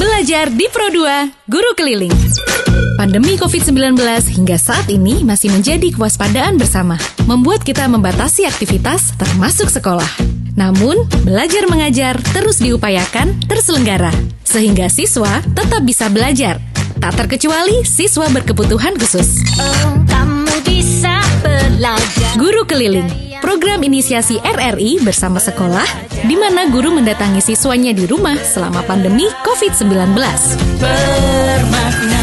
Belajar di Pro2, Guru Keliling. Pandemi COVID-19 hingga saat ini masih menjadi kewaspadaan bersama, membuat kita membatasi aktivitas termasuk sekolah. Namun, belajar mengajar terus diupayakan terselenggara, sehingga siswa tetap bisa belajar. Tak terkecuali siswa berkebutuhan khusus. Oh, kamu bisa. Guru Keliling, program inisiasi RRI bersama sekolah, di mana guru mendatangi siswanya di rumah selama pandemi COVID-19.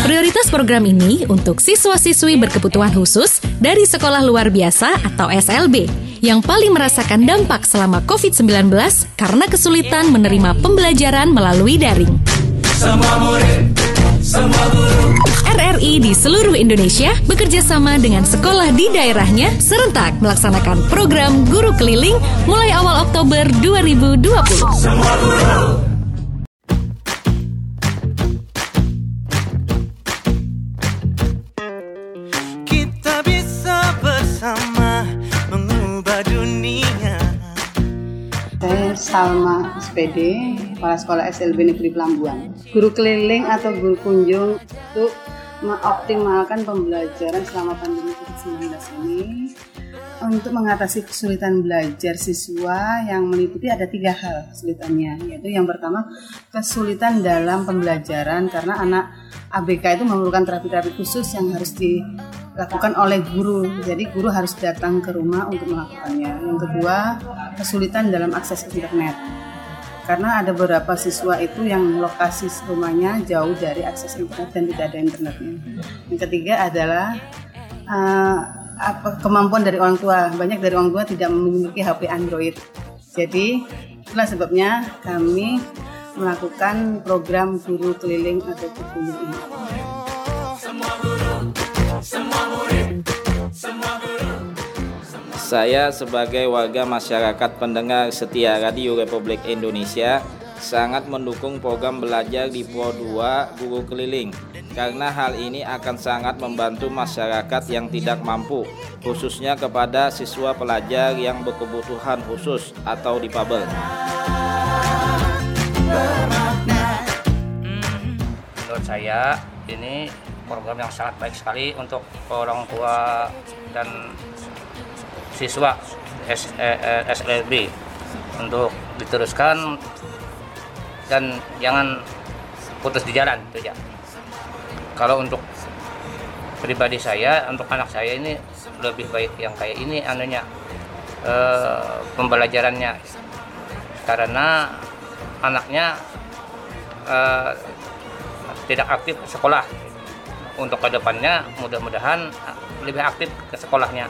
Prioritas program ini untuk siswa-siswi berkebutuhan khusus dari sekolah luar biasa atau SLB yang paling merasakan dampak selama COVID-19 karena kesulitan menerima pembelajaran melalui daring. RRI di seluruh Indonesia bekerja sama dengan sekolah di daerahnya serentak melaksanakan program Guru Keliling mulai awal Oktober 2020. Kita bisa bersama mengubah dunia. Saya Salma SPD, Kepala Sekolah SLB Negeri Pelambuan. Guru keliling atau guru kunjung untuk mengoptimalkan pembelajaran selama pandemi COVID-19 ini untuk mengatasi kesulitan belajar siswa yang meliputi ada tiga hal kesulitannya yaitu yang pertama kesulitan dalam pembelajaran karena anak ABK itu memerlukan terapi-terapi khusus yang harus dilakukan oleh guru. Jadi guru harus datang ke rumah untuk melakukannya. Yang kedua kesulitan dalam akses internet karena ada beberapa siswa itu yang lokasi rumahnya jauh dari akses internet dan tidak ada internetnya. Yang ketiga adalah uh, apa kemampuan dari orang tua. Banyak dari orang tua tidak memiliki HP Android. Jadi itulah sebabnya kami melakukan program guru keliling atau guru ini. Saya sebagai warga masyarakat pendengar setia Radio Republik Indonesia sangat mendukung program belajar di Pro 2 Guru Keliling karena hal ini akan sangat membantu masyarakat yang tidak mampu khususnya kepada siswa pelajar yang berkebutuhan khusus atau difabel. menurut saya ini program yang sangat baik sekali untuk orang tua dan siswa S, eh, eh, SLB untuk diteruskan dan jangan putus di jalan itu ya. Kalau untuk pribadi saya, untuk anak saya ini lebih baik yang kayak ini anunya eh, pembelajarannya. Karena anaknya eh, tidak aktif sekolah. Untuk ke depannya mudah-mudahan lebih aktif ke sekolahnya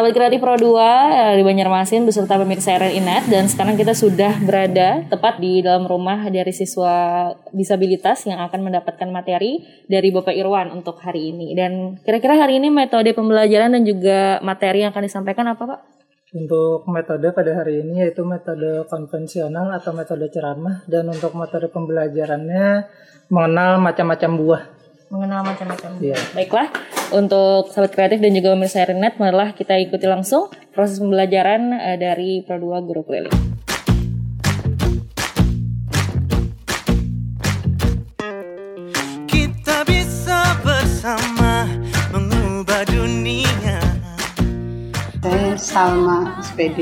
Sahabat Kreatif Pro 2 eh, di Banjarmasin beserta pemirsa RRI Net dan sekarang kita sudah berada tepat di dalam rumah dari siswa disabilitas yang akan mendapatkan materi dari Bapak Irwan untuk hari ini. Dan kira-kira hari ini metode pembelajaran dan juga materi yang akan disampaikan apa Pak? Untuk metode pada hari ini yaitu metode konvensional atau metode ceramah dan untuk metode pembelajarannya mengenal macam-macam buah. Mengenal macam-macam. Iya. Baiklah, untuk sahabat kreatif dan juga pemirsa RRI Net, marilah kita ikuti langsung proses pembelajaran eh, dari Pro 2 Guru Keliling. Kita bisa bersama mengubah dunia. Saya Salma SPD,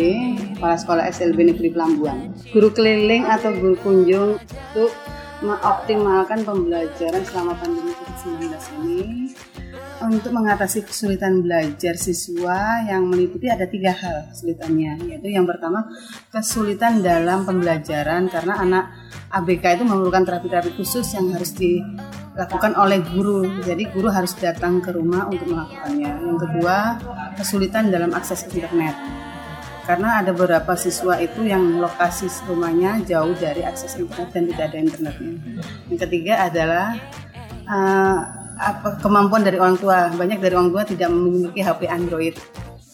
Kepala Sekolah SLB Negeri Pelambuan. Guru keliling atau guru kunjung untuk mengoptimalkan pembelajaran selama pandemi COVID-19 ini untuk mengatasi kesulitan belajar siswa yang meliputi ada tiga hal kesulitannya yaitu yang pertama kesulitan dalam pembelajaran karena anak ABK itu memerlukan terapi-terapi khusus yang harus dilakukan oleh guru. Jadi guru harus datang ke rumah untuk melakukannya. Yang kedua kesulitan dalam akses internet. Karena ada beberapa siswa itu yang lokasi rumahnya jauh dari akses internet dan tidak ada internetnya. Yang ketiga adalah uh, apa kemampuan dari orang tua. Banyak dari orang tua tidak memiliki HP Android.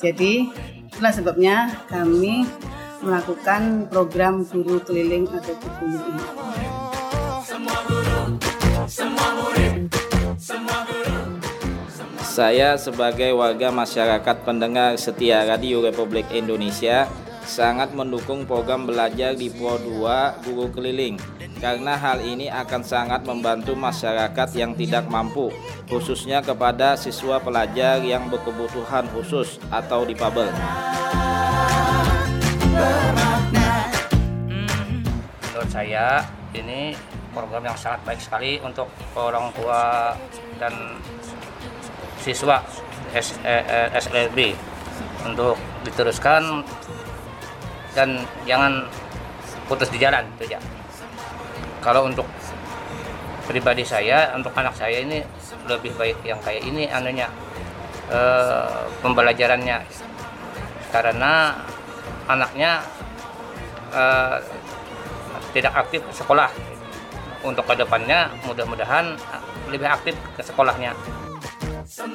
Jadi itulah sebabnya kami melakukan program guru keliling atau guru ini. Saya sebagai warga masyarakat pendengar setia Radio Republik Indonesia sangat mendukung program belajar di Pro 2 Guru Keliling karena hal ini akan sangat membantu masyarakat yang tidak mampu khususnya kepada siswa pelajar yang berkebutuhan khusus atau difabel. menurut saya ini program yang sangat baik sekali untuk orang tua dan siswa S, eh, eh, SLB untuk diteruskan dan jangan putus di jalan itu ya. Kalau untuk pribadi saya, untuk anak saya ini lebih baik yang kayak ini anunya eh, pembelajarannya. Karena anaknya eh, tidak aktif sekolah. Untuk ke depannya mudah-mudahan lebih aktif ke sekolahnya Belajar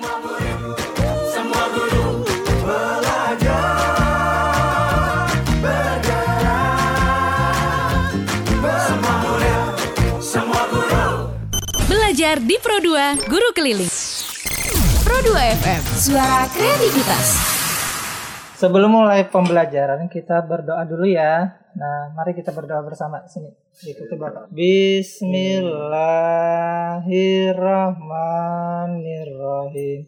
di Pro 2 Guru Keliling. Pro 2 FM, suara kreativitas. Sebelum mulai pembelajaran kita berdoa dulu ya. Nah, mari kita berdoa bersama sini. Bismillahirrahmanirrahim.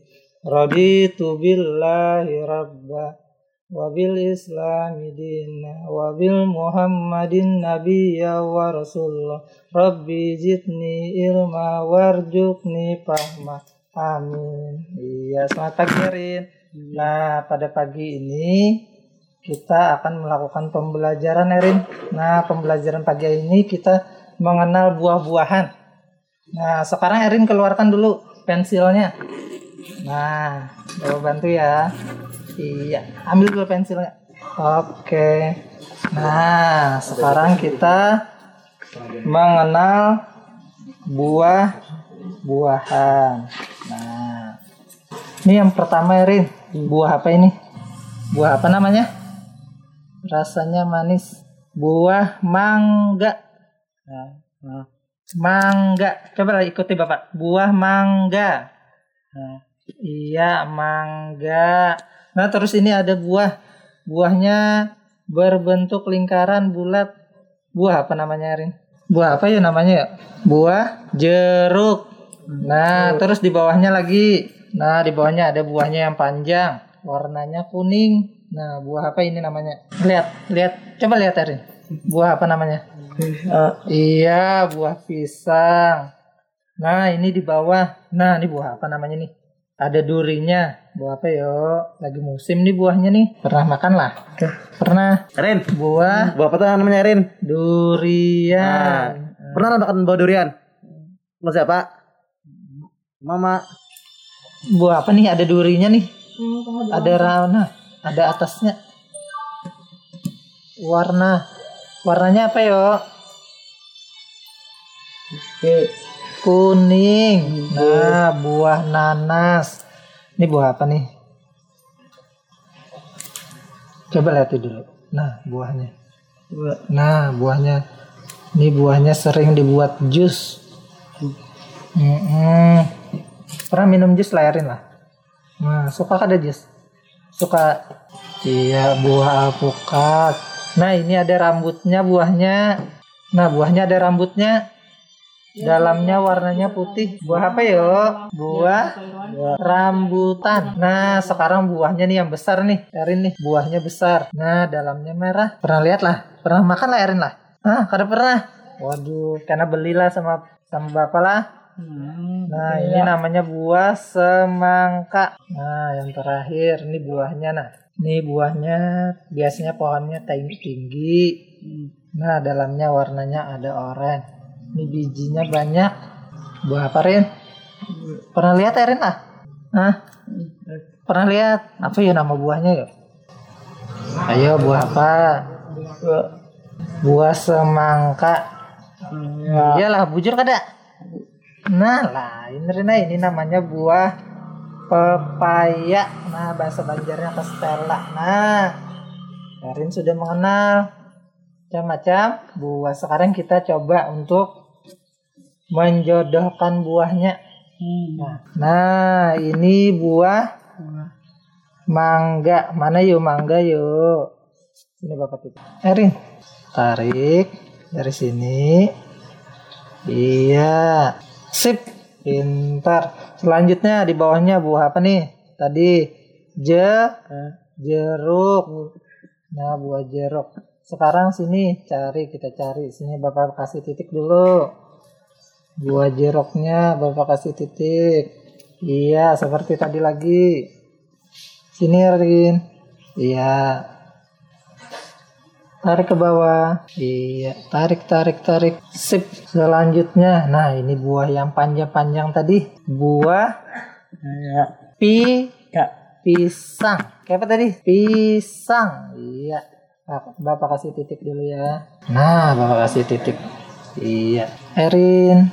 Raditu billahi rabba wa bil islami dina wa bil muhammadin nabiyya wa rasulullah. Rabbi zidni ilma warjukni fahma. Amin. Iya selamat pagi nah pada pagi ini kita akan melakukan pembelajaran Erin. Nah, pembelajaran pagi ini kita mengenal buah-buahan. Nah, sekarang Erin keluarkan dulu pensilnya. Nah, coba bantu ya. Iya, ambil dulu pensilnya. Oke. Nah, sekarang kita mengenal buah-buahan. Nah, ini yang pertama Erin. Buah apa ini? Buah apa namanya? Rasanya manis. Buah mangga. Nah, nah. mangga. Coba ikuti bapak. Buah mangga. Nah, iya mangga. Nah terus ini ada buah. Buahnya berbentuk lingkaran bulat. Buah apa namanya Rin? Buah apa ya namanya ya? Buah jeruk. Nah terus di bawahnya lagi. Nah di bawahnya ada buahnya yang panjang. Warnanya kuning Nah, buah apa ini namanya? Lihat, lihat. Coba lihat Erin. Buah apa namanya? Uh, iya, buah pisang. Nah, ini di bawah. Nah, ini buah apa namanya nih? Ada durinya. Buah apa yo? Lagi musim nih buahnya nih. Pernah makan lah? Pernah. Rin, Buah buah apa tuh namanya Rin? durian. Nah, pernah makan buah durian? Sama siapa? Mama. Buah apa nih? Ada durinya nih. Ada rana. Ada atasnya. Warna. Warnanya apa yo? Kuning. Nah, buah nanas. Ini buah apa nih? Coba lihat dulu. Nah, buahnya. Nah, buahnya. Ini buahnya sering dibuat jus. Mm-mm. Pernah minum jus layarin lah. Nah, suka ada jus? Suka. Iya, buah alpukat. Nah, ini ada rambutnya buahnya. Nah, buahnya ada rambutnya. Dalamnya warnanya putih. Buah apa yo? Buah rambutan. Nah, sekarang buahnya nih yang besar nih. Erin nih, buahnya besar. Nah, dalamnya merah. Pernah lihat lah? Pernah makan lah Erin lah? Ah, kada pernah. Waduh, karena belilah sama sama bapak lah. Nah, ini namanya buah semangka. Nah, yang terakhir ini buahnya nah. Ini buahnya biasanya pohonnya tinggi tinggi. Nah, dalamnya warnanya ada oranye. Ini bijinya banyak. Buah apa, Rin? Pernah lihat Erin ah? Hah? Pernah lihat? Apa ya nama buahnya ya? Ayo, buah apa? Buah semangka. Iyalah, bujur kada? Nah, lain Rina ini namanya buah pepaya. Nah, bahasa Banjarnya kastela. Nah, Erin sudah mengenal macam-macam buah. Sekarang kita coba untuk menjodohkan buahnya. Nah, nah, ini buah mangga. Mana yuk mangga yuk? Sini Bapak titik. Erin, tarik dari sini. Iya. Sip. Pintar. Selanjutnya di bawahnya buah apa nih? Tadi je jeruk. Nah, buah jeruk. Sekarang sini cari kita cari. Sini Bapak kasih titik dulu. Buah jeruknya Bapak kasih titik. Iya, seperti tadi lagi. Sini Rin. Iya. Tarik ke bawah. Iya, tarik tarik tarik. Sip. Selanjutnya, nah ini buah yang panjang-panjang tadi. Buah Ya. pi Ya. pisang. Kayak apa tadi? Pisang. Iya. Bapak, Bapak kasih titik dulu ya. Nah, Bapak kasih titik. Iya. Erin,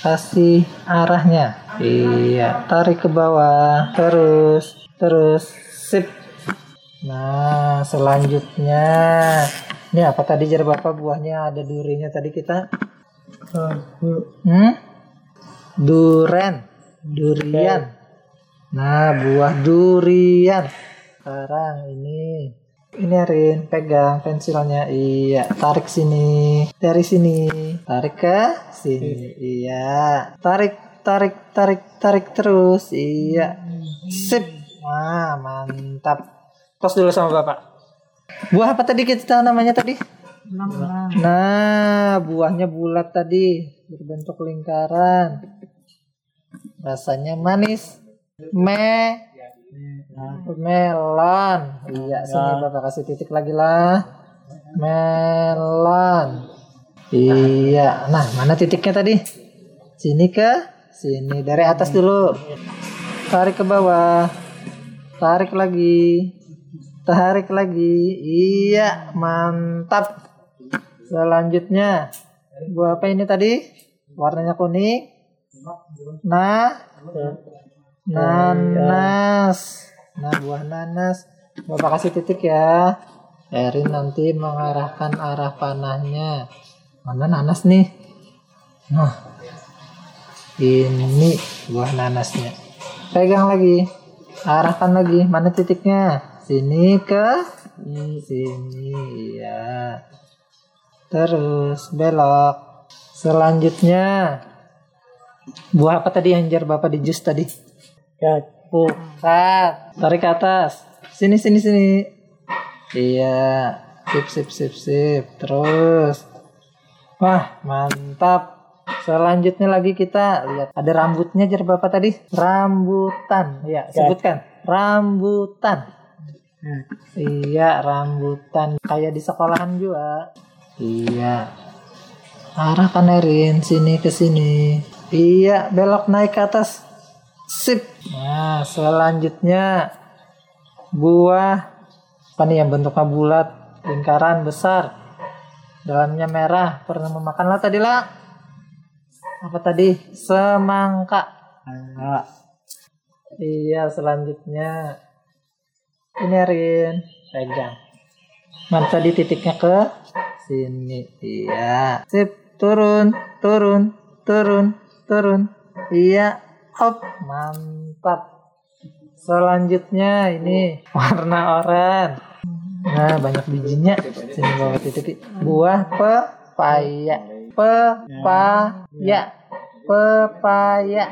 kasih arahnya. Iya. Tarik ke bawah. Terus, terus. Sip. Nah, selanjutnya. Ini apa tadi jar Bapak buahnya ada durinya tadi kita? Hmm? Duren. Durian. Nah, buah durian. Sekarang ini. Ini Rin, pegang pensilnya. Iya, tarik sini. Dari sini. Tarik ke sini. Iya. Tarik, tarik, tarik, tarik terus. Iya. Sip. Wah, mantap. Tos dulu sama Bapak. Buah apa tadi kita namanya tadi? Nah, buahnya bulat tadi, berbentuk lingkaran. Rasanya manis. Me melon. Iya, sini Bapak kasih titik lagi lah. Melon. Iya. Nah, mana titiknya tadi? Sini ke sini dari atas dulu. Tarik ke bawah. Tarik lagi. Tarik lagi. Iya, mantap. Selanjutnya, buah apa ini tadi? Warnanya kuning. Nah, nanas. Nah, buah nanas. Bapak kasih titik ya. Erin nanti mengarahkan arah panahnya. Mana nanas nih? Nah, ini buah nanasnya. Pegang lagi. Arahkan lagi. Mana titiknya? Sini ke sini. Ya. Terus belok. Selanjutnya buah apa tadi yang jar Bapak di jus tadi? Ya. Bukan. Tarik ke atas. Sini sini sini. Iya. Sip sip sip sip. Terus. Wah, mantap. Selanjutnya lagi kita lihat ada rambutnya jar Bapak tadi. Rambutan. Ya, sebutkan. Rambutan. Iya, rambutan. Kayak di sekolahan juga. Iya. Arahkan Erin sini ke sini. Iya, belok naik ke atas. Sip. Nah, selanjutnya buah apa nih yang bentuknya bulat, lingkaran besar. Dalamnya merah. Pernah memakan lah tadi lah. Apa tadi? Semangka. Ya. Iya, selanjutnya ini Rin, pegang. Mana tadi titiknya ke sini. Iya. Sip, turun, turun, turun, turun. Iya, up, mantap. Selanjutnya ini warna oranye. Nah, banyak bijinya. Sini bawa titik. Buah pepaya. Pepaya. Pepaya.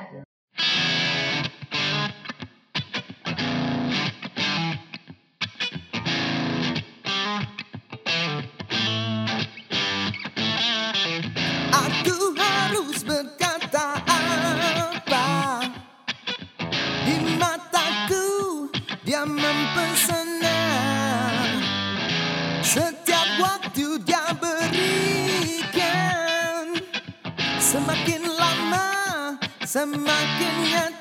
Semakin nyata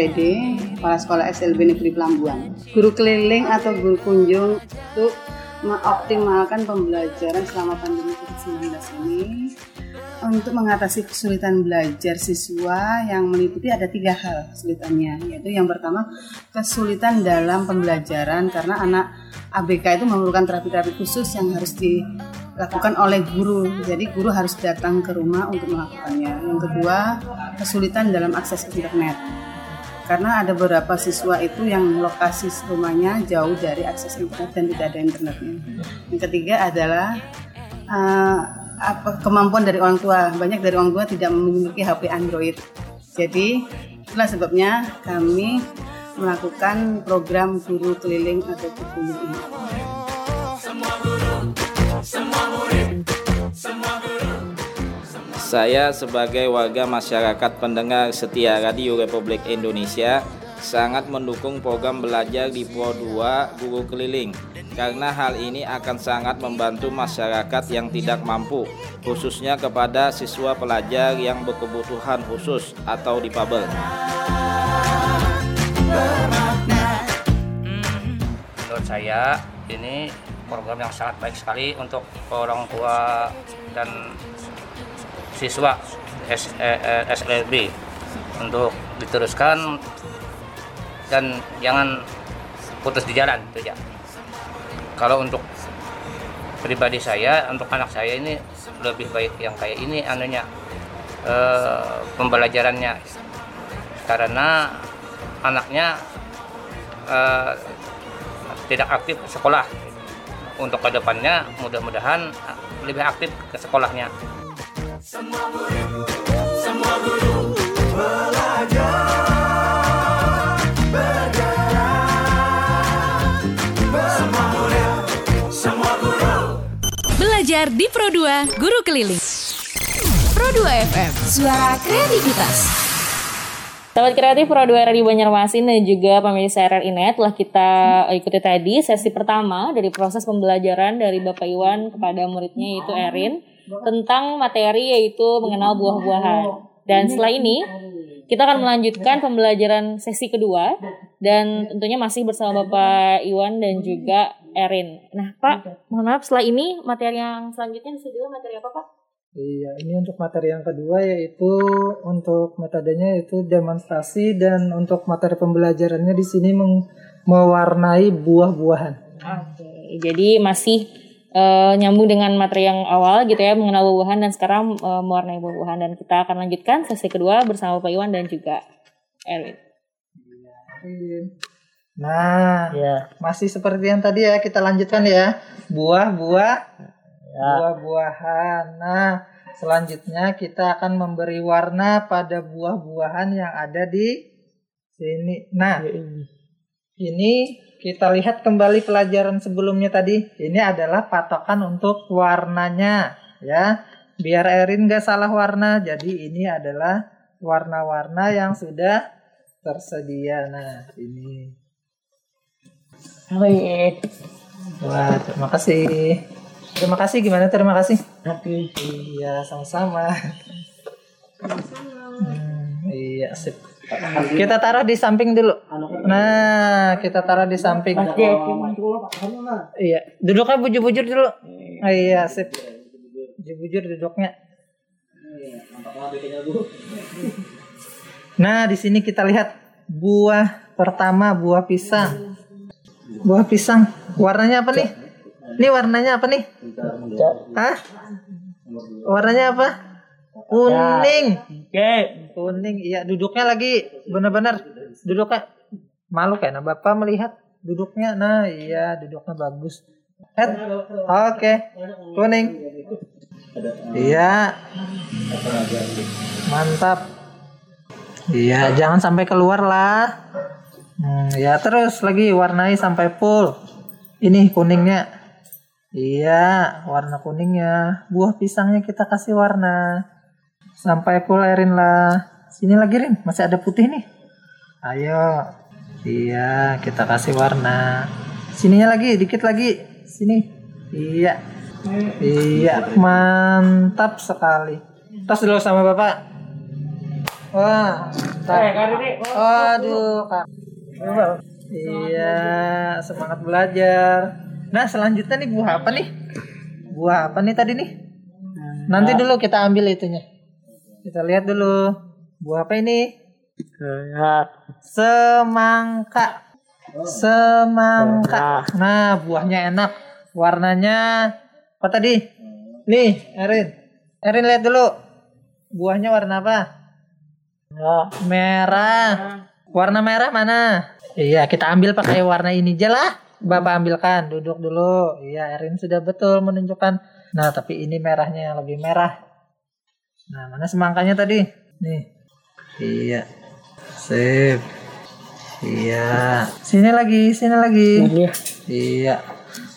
SPD, Kepala Sekolah SLB Negeri Pelambuan. Guru keliling atau guru kunjung untuk mengoptimalkan pembelajaran selama pandemi COVID-19 ini untuk mengatasi kesulitan belajar siswa yang meliputi ada tiga hal kesulitannya yaitu yang pertama kesulitan dalam pembelajaran karena anak ABK itu memerlukan terapi-terapi khusus yang harus dilakukan oleh guru. Jadi guru harus datang ke rumah untuk melakukannya. Yang kedua kesulitan dalam akses internet karena ada beberapa siswa itu yang lokasi rumahnya jauh dari akses internet dan tidak ada internetnya. Yang ketiga adalah eh, apa kemampuan dari orang tua. Banyak dari orang tua tidak memiliki HP Android. Jadi itulah sebabnya kami melakukan program guru keliling atau guru ini. Saya sebagai warga masyarakat pendengar setia Radio Republik Indonesia sangat mendukung program belajar di Pro 2 Guru Keliling karena hal ini akan sangat membantu masyarakat yang tidak mampu khususnya kepada siswa pelajar yang berkebutuhan khusus atau difabel. bermakna saya ini program yang sangat baik sekali untuk orang tua dan siswa S, eh, eh, SLB untuk diteruskan dan jangan putus di jalan itu ya. Kalau untuk pribadi saya, untuk anak saya ini lebih baik yang kayak ini anunya eh, pembelajarannya karena anaknya eh, tidak aktif sekolah. Untuk ke depannya mudah-mudahan lebih aktif ke sekolahnya. Belajar di Pro 2 Guru Keliling. Pro 2 FM, suara kreativitas. Sahabat kreatif Pro 2 Radio Banjarmasin dan juga pemirsa RRI.net telah kita ikuti tadi sesi pertama dari proses pembelajaran dari Bapak Iwan kepada muridnya yaitu Erin tentang materi yaitu mengenal buah-buahan. Dan setelah ini kita akan melanjutkan pembelajaran sesi kedua dan tentunya masih bersama Bapak Iwan dan juga Erin. Nah Pak, mohon maaf setelah ini materi yang selanjutnya bisa juga materi apa Pak? Iya, ini untuk materi yang kedua yaitu untuk metodenya yaitu demonstrasi dan untuk materi pembelajarannya di sini mewarnai buah-buahan. Oke, jadi masih eh, nyambung dengan materi yang awal gitu ya mengenal buah-buahan dan sekarang eh, mewarnai buah-buahan dan kita akan lanjutkan sesi kedua bersama Pak Iwan dan juga Erwin. Nah, masih seperti yang tadi ya kita lanjutkan ya. Buah-buah buah-buahan. Nah, selanjutnya kita akan memberi warna pada buah-buahan yang ada di sini. Nah, ini kita lihat kembali pelajaran sebelumnya tadi. Ini adalah patokan untuk warnanya ya. Biar Erin gak salah warna. Jadi ini adalah warna-warna yang sudah tersedia. Nah, ini. Wah, terima kasih. Terima kasih gimana? Terima kasih. Iya, sama-sama. Hmm, iya, sip. Kita taruh di samping dulu. Nah, kita taruh di samping. Iya, duduknya bujur-bujur dulu. Ah, iya, sip. Bujur-bujur duduknya. Nah, di sini kita lihat buah pertama, buah pisang. Buah pisang. Warnanya apa nih? Ini warnanya apa nih? Hah? Warnanya apa? Kuning. Kuning. Iya, duduknya lagi benar-benar duduknya malu kan Bapak melihat duduknya. Nah, iya, duduknya bagus. Head. Oke. Kuning. Iya. Mantap. Iya, jangan sampai keluar lah. Hmm, ya terus lagi warnai sampai full. Ini kuningnya. Iya, warna kuningnya. Buah pisangnya kita kasih warna. Sampai full Erin lah. Sini lagi Rin, masih ada putih nih. Ayo. Iya, kita kasih warna. Sininya lagi, dikit lagi. Sini. Iya. Iya, mantap sekali. Tos dulu sama Bapak. Wah, mantap. Aduh, Kak. Iya, semangat belajar. Nah, selanjutnya nih buah apa nih? Buah apa nih tadi nih? Nanti dulu kita ambil itunya. Kita lihat dulu. Buah apa ini? Semangka. Semangka. Nah, buahnya enak. Warnanya apa tadi? Nih, Erin. Erin lihat dulu. Buahnya warna apa? Merah. Warna merah mana? Iya, kita ambil pakai warna ini aja lah. Bapak ambilkan, duduk dulu. Iya, Erin sudah betul menunjukkan. Nah, tapi ini merahnya yang lebih merah. Nah, mana semangkanya tadi? Nih. Iya. Sip. Iya. Sini lagi, sini lagi. Iya.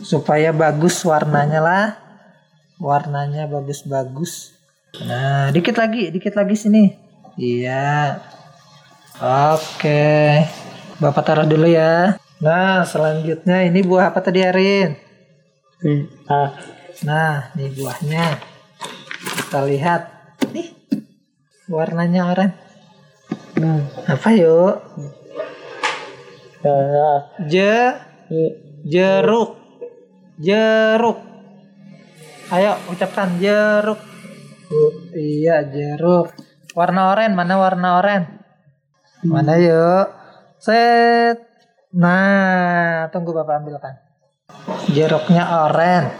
Supaya bagus warnanya lah. Warnanya bagus-bagus. Nah, dikit lagi, dikit lagi sini. Iya. Oke. Bapak taruh dulu ya. Nah, selanjutnya ini buah apa tadi, Arin? Nah, ini buahnya. Kita lihat. Warnanya oranye. Apa yuk? Je Jeruk. Jeruk. Ayo ucapkan jeruk. Uh, iya jeruk. Warna oranye mana warna oranye? Mana yuk? Set. Nah, tunggu Bapak ambilkan. Jeruknya oranye.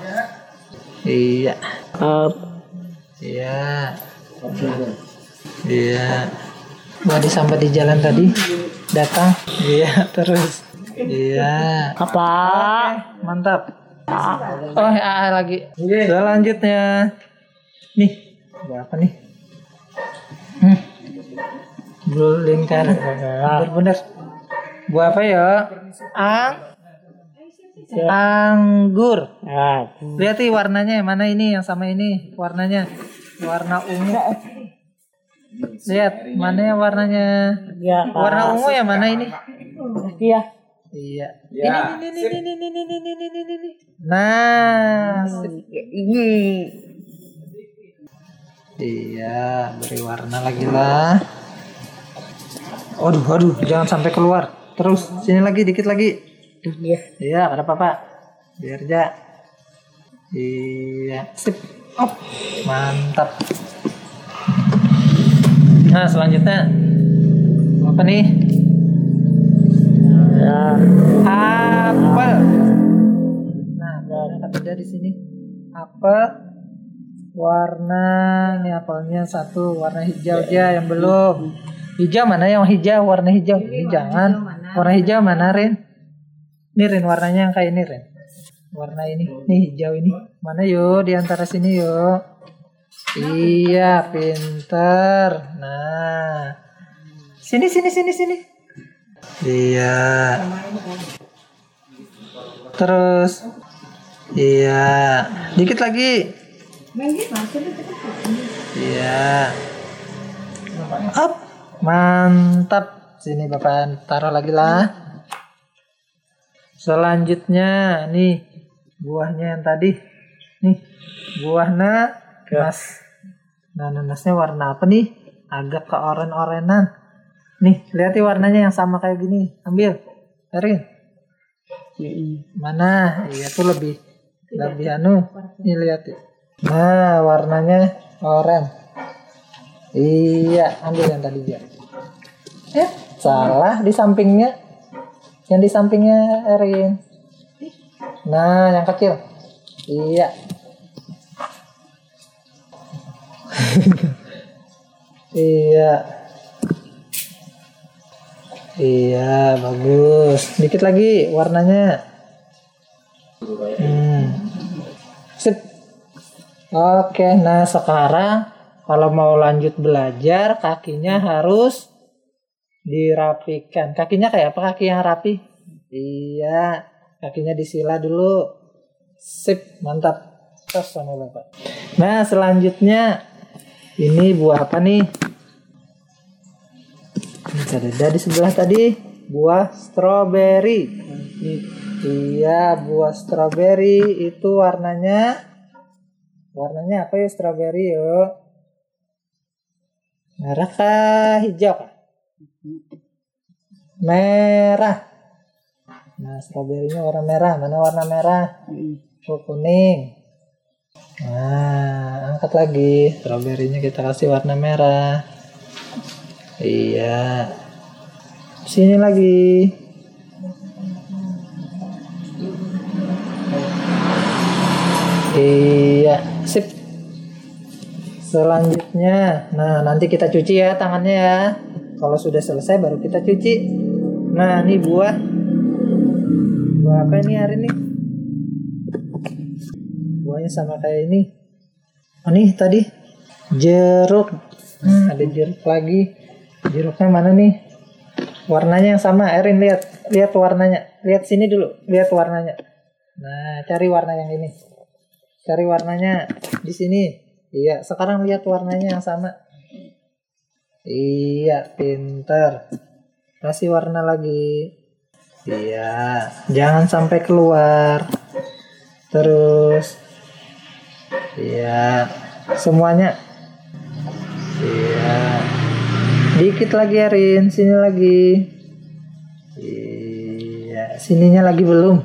Iya. Iya. Iya. Mau disambat di jalan tadi. Datang. Iya, terus. Iya. Apa? Oke, mantap. Oh, ya, lagi. Selanjutnya. Nih, buah apa nih? Hmm. Blue lingkar. Bener-bener. Buah apa ya? Ang Anggur. Lihat nih warnanya yang mana ini yang sama ini warnanya warna ungu. Lihat mana yang warnanya Ya. warna ungu yang mana ini? Iya. Iya. Ini, ini, ini, ini, ini, ini, ini, ini, ini, ini. Nah, ini. Iya, beri warna lagi lah. Aduh, aduh, jangan sampai keluar. Terus, sini lagi, dikit lagi. Iya. Iya, ada apa pak? Biar aja. Iya, sip. Op, mantap. Nah, selanjutnya apa nih? Ya. Apel. Nah, ada di sini. Apel. Warna ini apelnya satu warna hijau aja yang belum. Hijau mana yang hijau? Warna hijau. Ini jangan. Warna hijau mana Rin? Ini Rin warnanya yang kayak ini Rin. Warna ini. Nih hijau ini. Mana yuk di antara sini yuk. Iya, pinter. Nah. Sini sini sini sini. Iya. Terus. Iya. Dikit lagi. Iya. Up. Mantap. Sini Bapak taruh lagi lah. Selanjutnya nih buahnya yang tadi. Nih buahnya nas. Nah nanasnya warna apa nih? Agak ke oren-orenan. Nih lihat nih warnanya yang sama kayak gini. Ambil. Erin. Mana? Iya tuh lebih lebih anu. Nih lihat ya. Nah warnanya oranye. Iya, ambil yang tadi ya. Eh, salah di sampingnya. Yang di sampingnya Erin. Nah, yang kecil. Iya. iya. Iya, bagus. Dikit lagi warnanya. Hmm. Sip. Oke, nah sekarang kalau mau lanjut belajar kakinya harus dirapikan. Kakinya kayak apa kaki yang rapi? Iya, kakinya disila dulu. Sip, mantap. Terus sama Bapak. Nah, selanjutnya ini buah apa nih? Ini ada di sebelah tadi buah stroberi. Iya, buah stroberi itu warnanya warnanya apa ya stroberi yuk? Merah kah hijau kah? Merah. Nah, stroberinya warna merah. Mana warna merah? Oh, kuning. Nah, angkat lagi. Stroberinya kita kasih warna merah. Iya. Sini lagi. Iya, sip. Selanjutnya, nah nanti kita cuci ya tangannya ya. Kalau sudah selesai baru kita cuci. Nah, ini buah. Buah apa ini hari ini? Buahnya sama kayak ini. Oh nih tadi jeruk. Hmm, ada jeruk lagi. Jeruknya mana nih? Warnanya yang sama. Erin lihat, lihat warnanya. Lihat sini dulu, lihat warnanya. Nah, cari warna yang ini. Cari warnanya di sini. Iya, sekarang lihat warnanya yang sama. Iya, pinter. Kasih warna lagi. Iya, jangan sampai keluar. Terus. Iya, semuanya. Iya. Dikit lagi Arin, sini lagi. Iya, sininya lagi belum.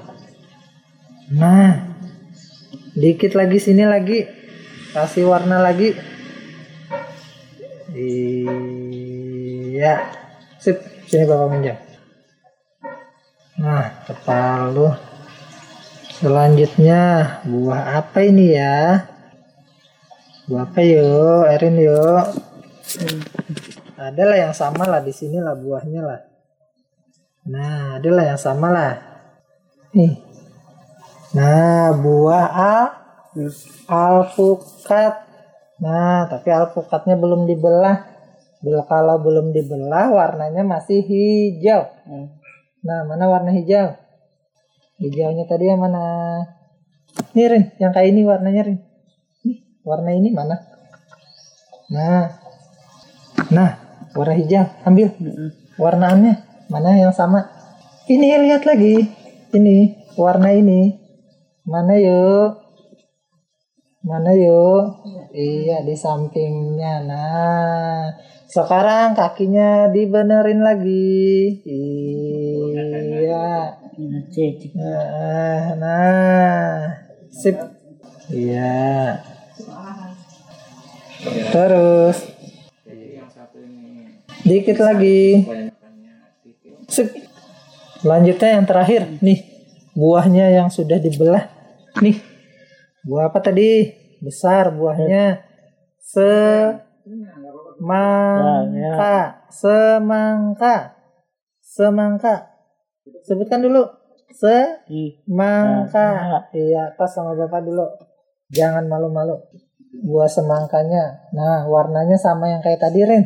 Nah, dikit lagi sini lagi, kasih warna lagi. Iya, sip, sini bapak minjam. Nah, kepala lu. Selanjutnya, buah apa ini ya? Buah apa yuk, Erin yuk? Ada lah yang sama lah di sini lah buahnya lah. Nah, ada lah yang sama lah. Nih. Nah, buah al alpukat. Nah, tapi alpukatnya belum dibelah. Bila kalau belum dibelah, warnanya masih hijau. Nah, mana warna hijau? Hijaunya tadi yang mana? Nih, Rin. Yang kayak ini warnanya, Rin. Nih, warna ini mana? Nah. Nah, warna hijau. Ambil. Warnaannya mana yang sama? Ini lihat lagi. Ini warna ini. Mana yuk? Mana yuk? Iya di sampingnya. Nah, sekarang kakinya dibenerin lagi. Iya. Nah, nah, sip. Iya. Terus. Dikit lagi. Sip. Selanjutnya yang terakhir nih buahnya yang sudah dibelah nih buah apa tadi besar buahnya semangka semangka semangka sebutkan dulu. Semangka iya pas sama bapak dulu. Jangan malu-malu. Buah semangkanya. Nah warnanya sama yang kayak tadi Rin.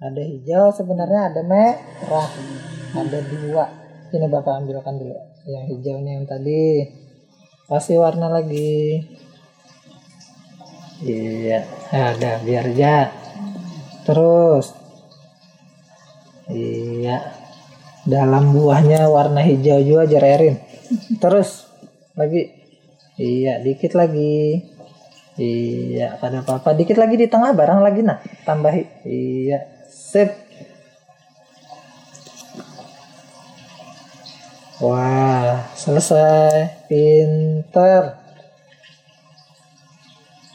Ada hijau sebenarnya ada merah. Ada dua. Ini bapak ambilkan dulu. Yang hijaunya yang tadi. Kasih warna lagi. Iya ada biar aja. Terus. Iya dalam buahnya warna hijau juga jererin terus lagi iya dikit lagi iya ada apa-apa dikit lagi di tengah barang lagi nah tambahi iya sip Wah, selesai. Pinter.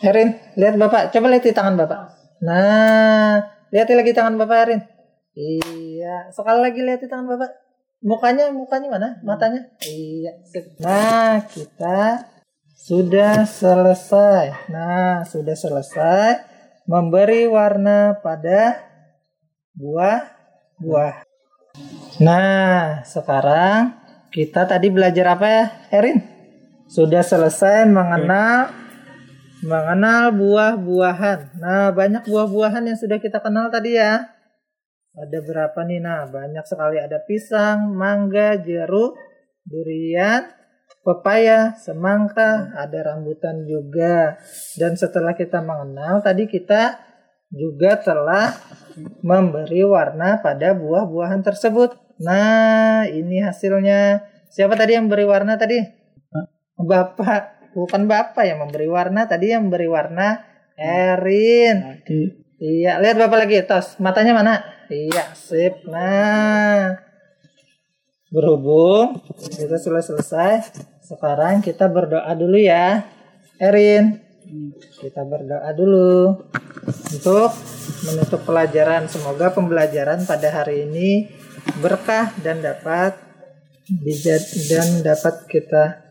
Erin, lihat Bapak. Coba lihat di tangan Bapak. Nah, lihat lagi tangan Bapak Erin. Iya, sekali lagi lihat di tangan Bapak. Mukanya, mukanya mana? Matanya? Iya. Nah, kita sudah selesai. Nah, sudah selesai memberi warna pada buah-buah. Nah, sekarang kita tadi belajar apa ya, Erin? Sudah selesai mengenal mengenal buah-buahan. Nah, banyak buah-buahan yang sudah kita kenal tadi ya. Ada berapa nih? Nah, banyak sekali. Ada pisang, mangga, jeruk, durian, pepaya, semangka, ada rambutan juga. Dan setelah kita mengenal, tadi kita juga telah memberi warna pada buah-buahan tersebut. Nah, ini hasilnya. Siapa tadi yang beri warna tadi? Bapak. Bukan Bapak yang memberi warna. Tadi yang memberi warna Erin. Iya, lihat Bapak lagi. Tos, matanya mana? Iya, sip. Nah, berhubung kita sudah selesai. Sekarang kita berdoa dulu ya. Erin, kita berdoa dulu untuk menutup pelajaran. Semoga pembelajaran pada hari ini berkah dan dapat dan dapat kita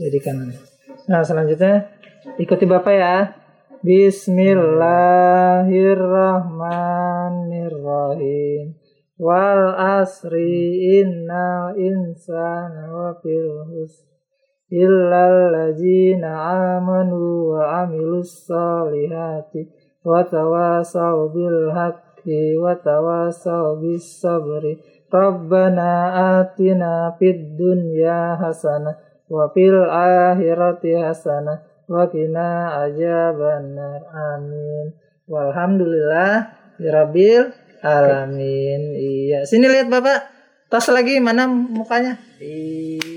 jadikan. Nah, selanjutnya ikuti Bapak ya. Bismillahirrahmanirrahim. Wal asri innal insana wafil husn illal ladzina amanu wa amilus solihati wa tawasaw bil haqqi wa tawasaw bis sabri Rabbana atina fid dunya hasanah wa fil akhirati hasanah wa qina azabannar amin. Walhamdulillah rabbil alamin. Iya. Sini lihat Bapak. Tas lagi mana mukanya? Iya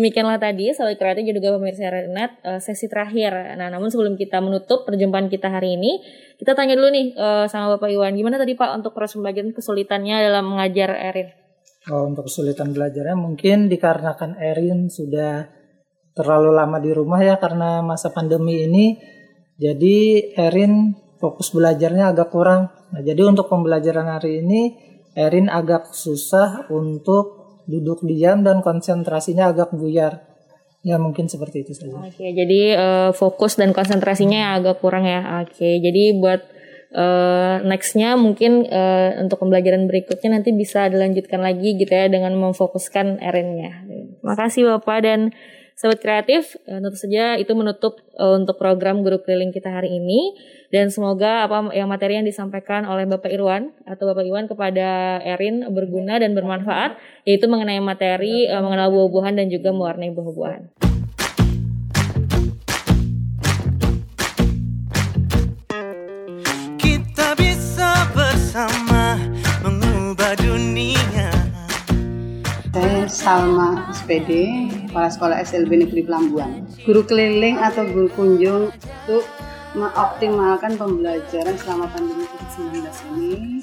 Demikianlah tadi Sobat kreatif juga pemirsa Renet eh, sesi terakhir. Nah, namun sebelum kita menutup perjumpaan kita hari ini, kita tanya dulu nih eh, sama Bapak Iwan, gimana tadi Pak untuk proses pembagian kesulitannya dalam mengajar Erin? Oh, untuk kesulitan belajarnya mungkin dikarenakan Erin sudah terlalu lama di rumah ya karena masa pandemi ini. Jadi Erin fokus belajarnya agak kurang. Nah, jadi untuk pembelajaran hari ini Erin agak susah untuk duduk diam dan konsentrasinya agak buyar. Ya mungkin seperti itu saja. Oke, jadi eh, fokus dan konsentrasinya agak kurang ya. Oke, jadi buat eh, nextnya mungkin eh, untuk pembelajaran berikutnya nanti bisa dilanjutkan lagi gitu ya dengan memfokuskan Erinnya. Makasih Bapak dan Sobat Kreatif, Eh, tentu saja itu menutup eh, untuk program guru keliling kita hari ini dan semoga apa yang materi yang disampaikan oleh Bapak Irwan atau Bapak Iwan kepada Erin berguna dan bermanfaat yaitu mengenai materi eh, mengenal buah-buahan dan juga mewarnai buah-buahan. Kita bisa bersama mengubah dunia Saya Salma SPD, Kepala Sekolah SLB Negeri Pelambuan. Guru keliling atau guru kunjung untuk mengoptimalkan pembelajaran selama pandemi COVID-19 ini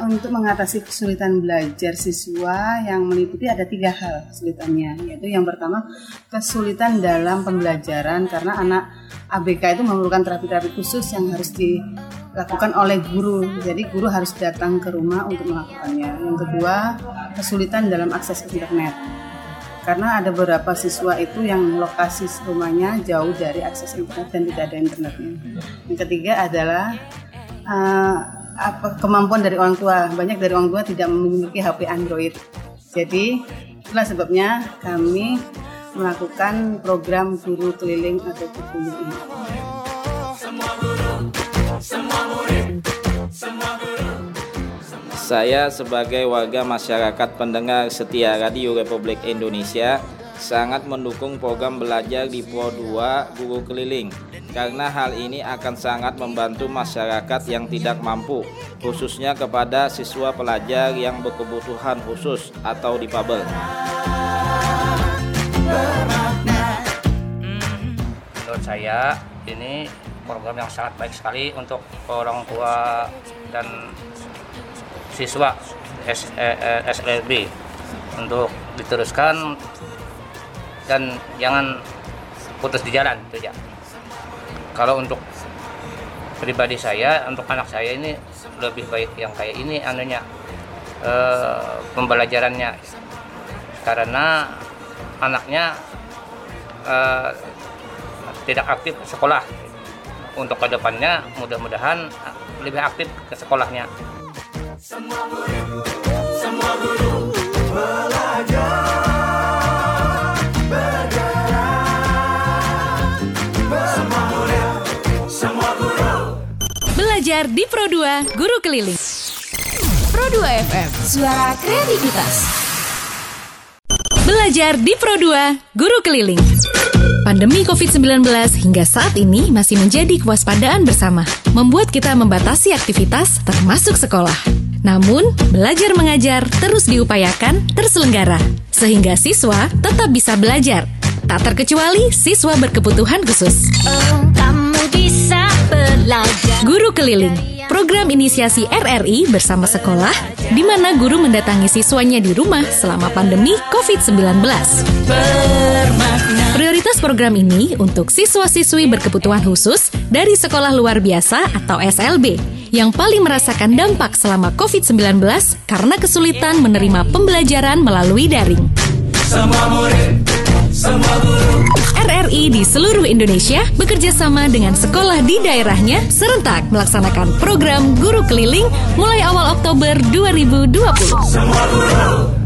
untuk mengatasi kesulitan belajar siswa yang meliputi ada tiga hal kesulitannya yaitu yang pertama kesulitan dalam pembelajaran karena anak ABK itu memerlukan terapi-terapi khusus yang harus dilakukan oleh guru. Jadi guru harus datang ke rumah untuk melakukannya. Yang kedua kesulitan dalam akses internet karena ada beberapa siswa itu yang lokasi rumahnya jauh dari akses internet dan tidak ada internetnya. Yang ketiga adalah eh, apa kemampuan dari orang tua. Banyak dari orang tua tidak memiliki HP Android. Jadi itulah sebabnya kami melakukan program guru keliling atau guru ini. Saya sebagai warga masyarakat pendengar setia Radio Republik Indonesia sangat mendukung program belajar di Pro 2 Guru Keliling karena hal ini akan sangat membantu masyarakat yang tidak mampu khususnya kepada siswa pelajar yang berkebutuhan khusus atau difabel. menurut saya ini program yang sangat baik sekali untuk orang tua dan siswa S, eh, eh, SLB untuk diteruskan dan jangan putus di jalan itu ya. Kalau untuk pribadi saya, untuk anak saya ini lebih baik yang kayak ini anunya eh, pembelajarannya. Karena anaknya eh, tidak aktif sekolah. Untuk ke depannya mudah-mudahan lebih aktif ke sekolahnya Belajar di Pro 2 Guru Keliling. Pro 2 FM, suara kreativitas. Belajar di Pro 2 Guru Keliling. Pandemi COVID-19 hingga saat ini masih menjadi kewaspadaan bersama, membuat kita membatasi aktivitas termasuk sekolah. Namun, belajar mengajar terus diupayakan terselenggara, sehingga siswa tetap bisa belajar. Tak terkecuali siswa berkebutuhan khusus. Kamu bisa belajar Guru Keliling, program inisiasi RRI bersama sekolah, di mana guru mendatangi siswanya di rumah selama pandemi COVID-19. Prioritas program ini untuk siswa-siswi berkebutuhan khusus dari sekolah luar biasa atau SLB yang paling merasakan dampak selama COVID-19 karena kesulitan menerima pembelajaran melalui daring. RRI di seluruh Indonesia bekerja sama dengan sekolah di daerahnya serentak melaksanakan program guru keliling mulai awal Oktober 2020.